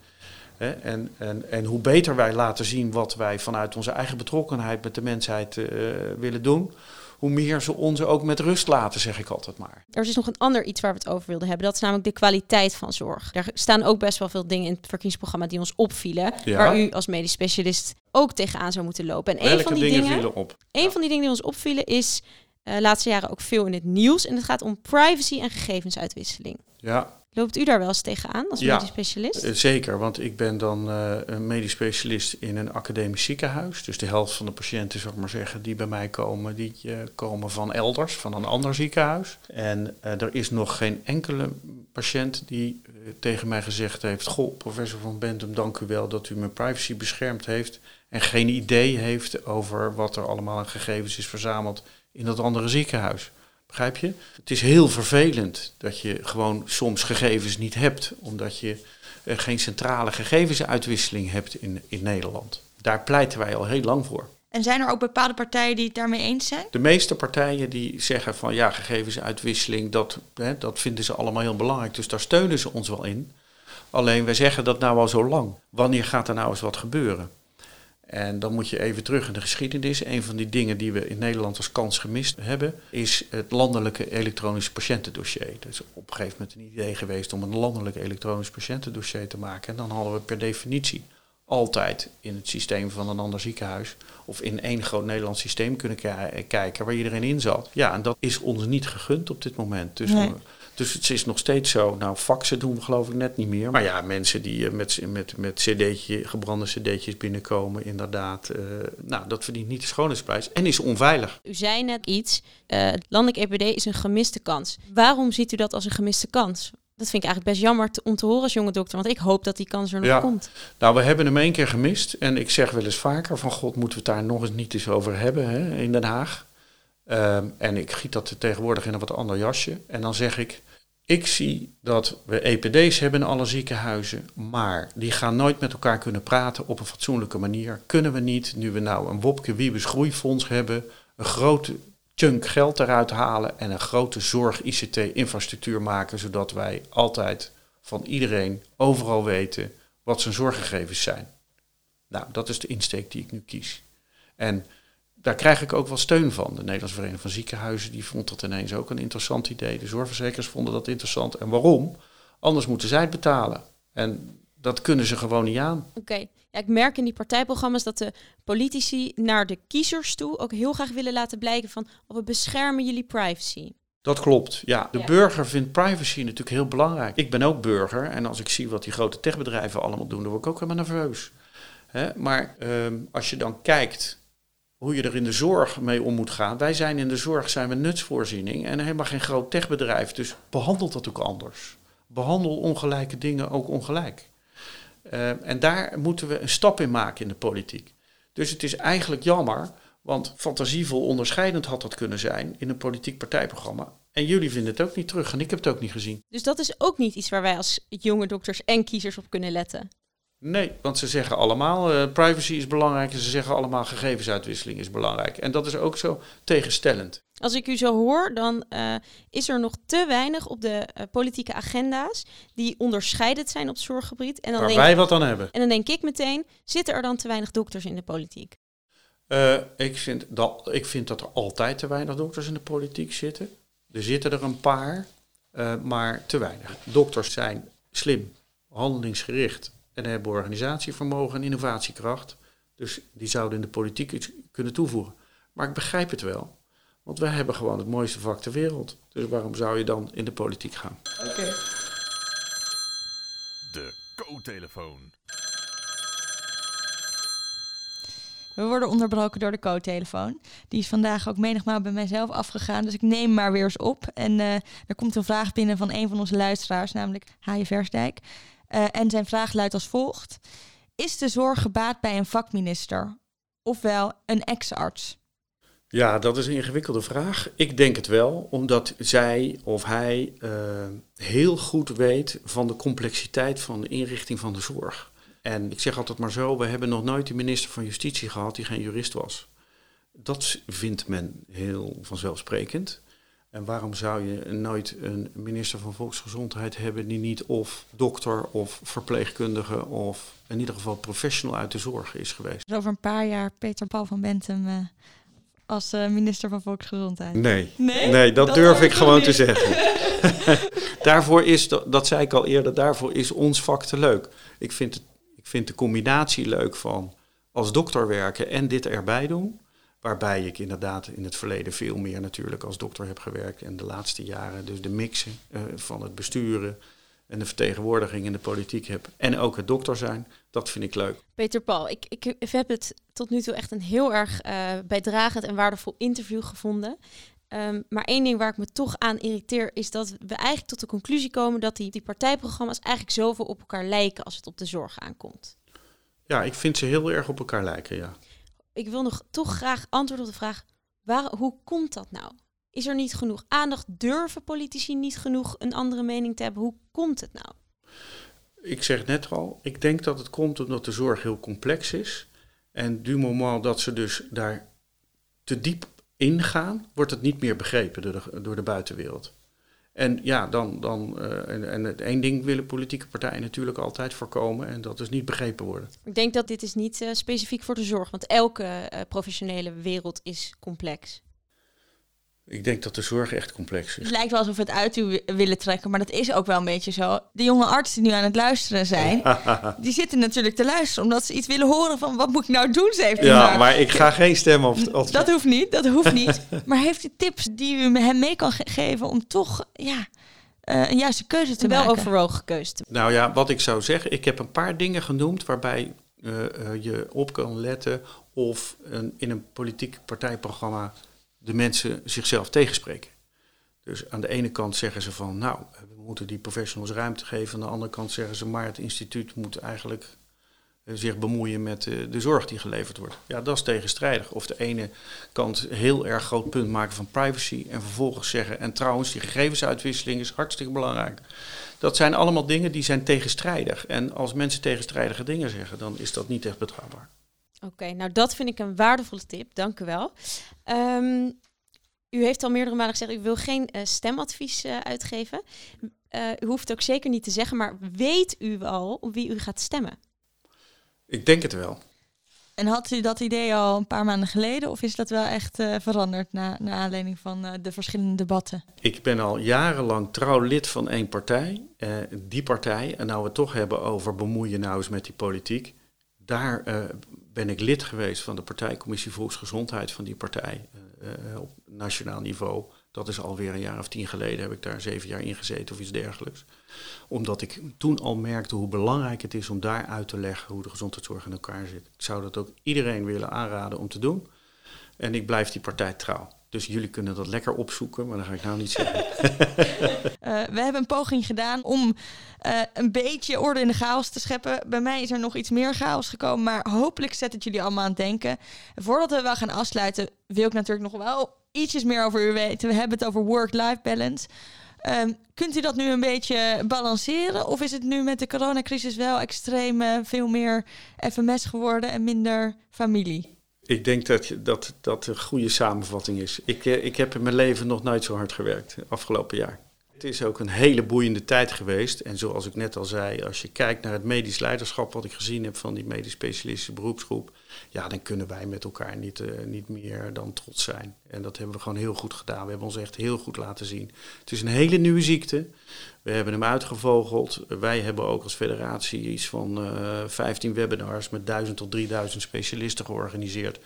En, en, en hoe beter wij laten zien wat wij vanuit onze eigen betrokkenheid met de mensheid uh, willen doen, hoe meer ze ons ook met rust laten, zeg ik altijd maar. Er is nog een ander iets waar we het over wilden hebben. Dat is namelijk de kwaliteit van zorg. Er staan ook best wel veel dingen in het verkiezingsprogramma die ons opvielen. Ja. Waar u als medisch specialist ook tegenaan zou moeten lopen. En een van die dingen, dingen op? Een van die dingen die ons opvielen is uh, laatste jaren ook veel in het nieuws. En het gaat om privacy en gegevensuitwisseling. Ja. Loopt u daar wel eens tegenaan als medisch specialist? Uh, zeker, want ik ben dan uh, een medisch specialist in een academisch ziekenhuis. Dus de helft van de patiënten, zou ik maar zeggen, die bij mij komen, die komen van elders, van een ander ziekenhuis. En er is nog geen enkele patiënt die tegen mij gezegd heeft: Goh, professor Van Bentum, dank u wel dat u mijn privacy beschermd heeft. En geen idee heeft over wat er allemaal aan gegevens is verzameld in dat andere ziekenhuis. Begrijp je? Het is heel vervelend dat je gewoon soms gegevens niet hebt, omdat je uh, geen centrale gegevensuitwisseling hebt in, in Nederland. Daar pleiten wij al heel lang voor. En zijn er ook bepaalde partijen die het daarmee eens zijn? De meeste partijen die zeggen van ja, gegevensuitwisseling, dat, hè, dat vinden ze allemaal heel belangrijk. Dus daar steunen ze ons wel in. Alleen wij zeggen dat nou al zo lang. Wanneer gaat er nou eens wat gebeuren? En dan moet je even terug in de geschiedenis. Een van die dingen die we in Nederland als kans gemist hebben, is het landelijke elektronisch patiëntendossier. Is op een gegeven moment een idee geweest om een landelijk elektronisch patiëntendossier te maken. En dan hadden we per definitie altijd in het systeem van een ander ziekenhuis of in één groot Nederlands systeem kunnen kijken waar iedereen in zat. Ja, en dat is ons niet gegund op dit moment. Dus nee. Dus het is nog steeds zo. Nou, faxen doen we geloof ik net niet meer. Maar ja, mensen die uh, met, met, met cd'tje, gebrande cd'tjes binnenkomen, inderdaad. Uh, nou, dat verdient niet de schoonheidsprijs en is onveilig. U zei net iets, uh, het landelijk EPD is een gemiste kans. Waarom ziet u dat als een gemiste kans? Dat vind ik eigenlijk best jammer te, om te horen als jonge dokter, want ik hoop dat die kans er nog ja. komt. Nou, we hebben hem één keer gemist en ik zeg wel eens vaker van god, moeten we het daar nog eens niet eens over hebben hè, in Den Haag. Um, en ik giet dat tegenwoordig in een wat ander jasje. En dan zeg ik, ik zie dat we EPD's hebben in alle ziekenhuizen, maar die gaan nooit met elkaar kunnen praten op een fatsoenlijke manier. Kunnen we niet, nu we nou een Wopke Wiebes groeifonds hebben, een grote chunk geld eruit halen en een grote zorg-ICT-infrastructuur maken, zodat wij altijd van iedereen overal weten wat zijn zorggegevens zijn. Nou, dat is de insteek die ik nu kies. En daar krijg ik ook wel steun van. De Nederlandse Vereniging van Ziekenhuizen die vond dat ineens ook een interessant idee. De zorgverzekers vonden dat interessant. En waarom? Anders moeten zij het betalen. En dat kunnen ze gewoon niet aan. Oké, ja, ik merk in die partijprogramma's dat de politici naar de kiezers toe ook heel graag willen laten blijken van oh, we beschermen jullie privacy. Dat klopt, ja. De ja. burger vindt privacy natuurlijk heel belangrijk. Ik ben ook burger en als ik zie wat die grote techbedrijven allemaal doen, dan word ik ook helemaal nerveus. Hè? Maar um, als je dan kijkt hoe je er in de zorg mee om moet gaan. Wij zijn in de zorg zijn we nutsvoorziening en helemaal geen groot techbedrijf. Dus behandel dat ook anders. Behandel ongelijke dingen ook ongelijk. Uh, en daar moeten we een stap in maken in de politiek. Dus het is eigenlijk jammer, want fantasievol onderscheidend had dat kunnen zijn in een politiek partijprogramma. En jullie vinden het ook niet terug en ik heb het ook niet gezien. Dus dat is ook niet iets waar wij als jonge dokters en kiezers op kunnen letten. Nee, want ze zeggen allemaal uh, privacy is belangrijk en ze zeggen allemaal gegevensuitwisseling is belangrijk. En dat is ook zo tegenstellend. Als ik u zo hoor, dan uh, is er nog te weinig op de uh, politieke agenda's die onderscheidend zijn op het zorggebied. En dan Waar denk wij ik, wat aan hebben. En dan denk ik meteen, zitten er dan te weinig dokters in de politiek? ik, vind dat, ik vind dat er altijd te weinig dokters in de politiek zitten. Er zitten er een paar, maar te weinig. Dokters zijn slim, handelingsgericht, en hebben organisatievermogen en innovatiekracht. Dus die zouden in de politiek iets kunnen toevoegen. Maar ik begrijp het wel. Want wij hebben gewoon het mooiste vak ter wereld. Dus waarom zou je dan in de politiek gaan? Oké. Okay. De co-telefoon. We worden onderbroken door de co-telefoon. Die is vandaag ook menigmaal bij mijzelf afgegaan. Dus ik neem maar weer eens op. En uh, er komt een vraag binnen van een van onze luisteraars, namelijk Haaien Versdijk. Uh, en zijn vraag luidt als volgt. Is de zorg gebaat bij een vakminister, ofwel een ex-arts? Ja, dat is een ingewikkelde vraag. Ik denk het wel, omdat zij of hij uh, heel goed weet van de complexiteit van de inrichting van de zorg. En ik zeg altijd maar zo, we hebben nog nooit een minister van Justitie gehad die geen jurist was. Dat vindt men heel vanzelfsprekend. En waarom zou je nooit een minister van Volksgezondheid hebben die niet of dokter of verpleegkundige of in ieder geval professional uit de zorg is geweest? Dus over een paar jaar Peter Paul van Bentum uh, als uh, minister van Volksgezondheid. Nee, nee? nee dat, dat durf ik gewoon niet. te zeggen. daarvoor is, dat, dat zei ik al eerder, daarvoor is ons vak te leuk. Ik vind, het, ik vind de combinatie leuk van als dokter werken en dit erbij doen. Waarbij ik inderdaad in het verleden veel meer natuurlijk als dokter heb gewerkt. En de laatste jaren dus de mixen uh, van het besturen en de vertegenwoordiging in de politiek heb. En ook het dokter zijn. Dat vind ik leuk. Peter Paul, ik, ik heb het tot nu toe echt een heel erg uh, bijdragend en waardevol interview gevonden. Um, maar één ding waar ik me toch aan irriteer is dat we eigenlijk tot de conclusie komen dat die, die partijprogramma's eigenlijk zoveel op elkaar lijken als het op de zorg aankomt. Ja, ik vind ze heel erg op elkaar lijken, ja ik wil nog toch graag antwoord op de vraag: waar, hoe komt dat nou? Is er niet genoeg aandacht? Durven politici niet genoeg een andere mening te hebben? Hoe komt het nou? Ik zeg net al, ik denk dat het komt omdat de zorg heel complex is. En du moment dat ze dus daar te diep ingaan, wordt het niet meer begrepen door de, door de buitenwereld. En ja, dan, dan uh, en, en het één ding willen politieke partijen natuurlijk altijd voorkomen en dat is niet begrepen worden. Ik denk dat dit is niet uh, specifiek voor de zorg, want elke uh, professionele wereld is complex. Ik denk dat de zorg echt complex is. Het lijkt wel alsof we het uit u willen trekken, maar dat is ook wel een beetje zo. De jonge artsen die nu aan het luisteren zijn, die zitten natuurlijk te luisteren omdat ze iets willen horen van wat moet ik nou doen, 17 Ja, jaar. maar ik ga geen stem op. op dat hoeft niet, dat hoeft niet. maar heeft u tips die u hem mee kan ge geven om toch ja, uh, een juiste keuze te wel maken? Wel overwogen keuze te Nou ja, wat ik zou zeggen, ik heb een paar dingen genoemd waarbij uh, uh, je op kan letten of een, in een politiek partijprogramma de mensen zichzelf tegenspreken. Dus aan de ene kant zeggen ze van, nou, we moeten die professionals ruimte geven. Aan de andere kant zeggen ze, maar het instituut moet eigenlijk zich bemoeien met de zorg die geleverd wordt. Ja, dat is tegenstrijdig. Of de ene kant heel erg groot punt maken van privacy en vervolgens zeggen, en trouwens, die gegevensuitwisseling is hartstikke belangrijk. Dat zijn allemaal dingen die zijn tegenstrijdig. En als mensen tegenstrijdige dingen zeggen, dan is dat niet echt betrouwbaar. Oké, okay, nou dat vind ik een waardevolle tip. Dank u wel. Um, u heeft al meerdere malen gezegd, u wil geen uh, stemadvies uh, uitgeven. Uh, u hoeft het ook zeker niet te zeggen, maar weet u al op wie u gaat stemmen? Ik denk het wel. En had u dat idee al een paar maanden geleden of is dat wel echt veranderd na, na aanleiding van de verschillende debatten? Ik ben al jarenlang trouw lid van één partij. die partij, en nou we het toch hebben over bemoeien nou eens met die politiek daar uh, ben ik lid geweest van de partijcommissie Volksgezondheid van die partij uh, op nationaal niveau. Dat is alweer een jaar of tien geleden, heb ik daar zeven jaar in gezeten of iets dergelijks. Omdat ik toen al merkte hoe belangrijk het is om daar uit te leggen hoe de gezondheidszorg in elkaar zit. Ik zou dat ook iedereen willen aanraden om te doen. En ik blijf die partij trouw. Dus jullie kunnen dat lekker opzoeken, maar dat ga ik nou niet zeggen. uh, we hebben een poging gedaan om uh, een beetje orde in de chaos te scheppen. Bij mij is er nog iets meer chaos gekomen, maar hopelijk zet het jullie allemaal aan het denken. Voordat we wel gaan afsluiten, wil ik natuurlijk nog wel ietsjes meer over u weten. We hebben het over work-life balance. Um, kunt u dat nu een beetje balanceren? Of is het nu met de coronacrisis wel extreem uh, veel meer FMS geworden en minder familie? Ik denk dat dat, dat een goede samenvatting is. Ik, ik heb in mijn leven nog nooit zo hard gewerkt, afgelopen jaar. Het is ook een hele boeiende tijd geweest. En zoals ik net al zei, als je kijkt naar het medisch leiderschap, wat ik gezien heb van die medisch specialistische beroepsgroep, ja, dan kunnen wij met elkaar niet, uh, niet meer dan trots zijn. En dat hebben we gewoon heel goed gedaan. We hebben ons echt heel goed laten zien. Het is een hele nieuwe ziekte. We hebben hem uitgevogeld. Wij hebben ook als federatie iets van uh, 15 webinars met 1000 tot 3000 specialisten georganiseerd.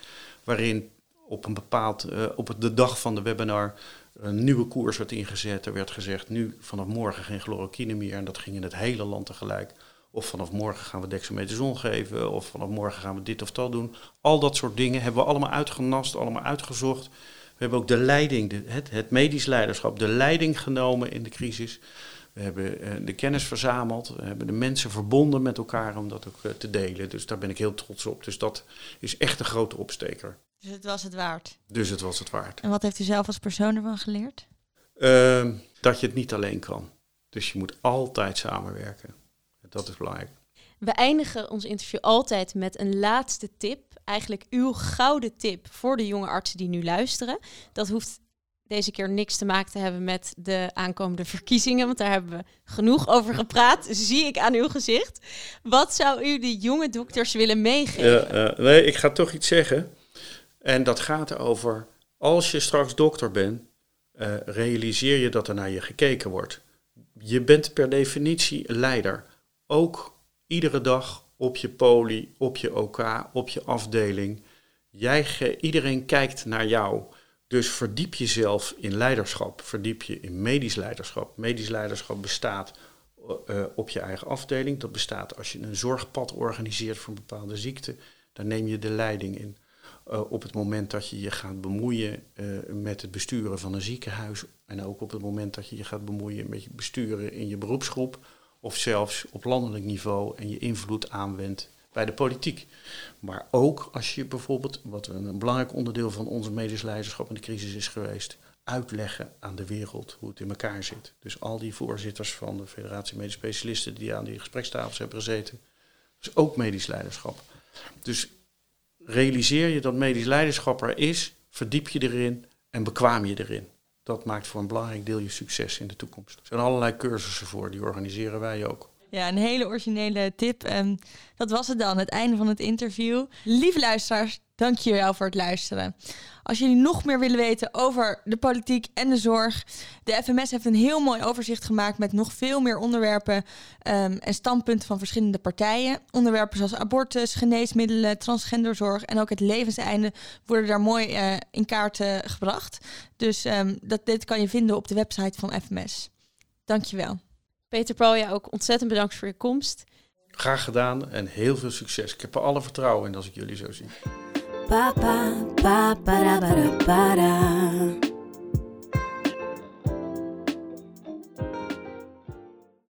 Waarin op een bepaald, uh, op de dag van de webinar een nieuwe koers werd ingezet. Er werd gezegd, nu vanaf morgen geen chloroquine meer. En dat ging in het hele land tegelijk. Of vanaf morgen gaan we dexamethason geven. Of vanaf morgen gaan we dit of dat doen. Al dat soort dingen hebben we allemaal uitgenast, allemaal uitgezocht. We hebben ook de leiding, het medisch leiderschap, de leiding genomen in de crisis. We hebben uh, de kennis verzameld. We hebben de mensen verbonden met elkaar om dat ook uh, te delen. Dus daar ben ik heel trots op. Dus dat is echt een grote opsteker. Dus het was het waard. Dus het was het waard. En wat heeft u zelf als persoon ervan geleerd? Uh, dat je het niet alleen kan. Dus je moet altijd samenwerken. Dat is belangrijk. We eindigen ons interview altijd met een laatste tip. Eigenlijk uw gouden tip voor de jonge artsen die nu luisteren. Dat hoeft deze keer niks te maken te hebben met de aankomende verkiezingen, want daar hebben we genoeg over gepraat, zie ik aan uw gezicht. Wat zou u de jonge dokters willen meegeven? Uh, nee, ik ga toch iets zeggen. En dat gaat over, als je straks dokter bent, uh, realiseer je dat er naar je gekeken wordt. Je bent per definitie leider. Ook iedere dag op je poli, op je OK, op je afdeling. Jij, iedereen kijkt naar jou. Dus verdiep jezelf in leiderschap. Verdiep je in medisch leiderschap. Medisch leiderschap bestaat uh, op je eigen afdeling. Dat bestaat als je een zorgpad organiseert voor een bepaalde ziekte. Dan neem je de leiding in. Uh, op het moment dat je je gaat bemoeien met het besturen van een ziekenhuis. En ook op het moment dat je je gaat bemoeien met het besturen in je beroepsgroep. Of zelfs op landelijk niveau en je invloed aanwendt bij de politiek. Maar ook als je bijvoorbeeld, wat een belangrijk onderdeel van onze medisch leiderschap in de crisis is geweest, uitleggen aan de wereld hoe het in elkaar zit. Dus al die voorzitters van de Federatie Medisch Specialisten die aan die gesprekstafels hebben gezeten, is ook medisch leiderschap. Dus realiseer je dat medisch leiderschap er is, verdiep je erin en bekwaam je erin. Dat maakt voor een belangrijk deel je succes in de toekomst. Er zijn allerlei cursussen voor, die organiseren wij ook. Ja, een hele originele tip. En dat was het dan, het einde van het interview. Lieve luisteraars, dank je wel voor het luisteren. Als jullie nog meer willen weten over de politiek en de zorg, de FMS heeft een heel mooi overzicht gemaakt met nog veel meer onderwerpen um, en standpunten van verschillende partijen. Onderwerpen zoals abortus, geneesmiddelen, transgenderzorg en ook het levenseinde worden daar mooi uh, in kaart uh, gebracht. Dus um, dat, dit kan je vinden op de website van FMS. Dankjewel. Peter Paul, ja, ook ontzettend bedankt voor je komst. Graag gedaan en heel veel succes. Ik heb er alle vertrouwen in als ik jullie zo zie. Pa, pa, pa, para, para, para.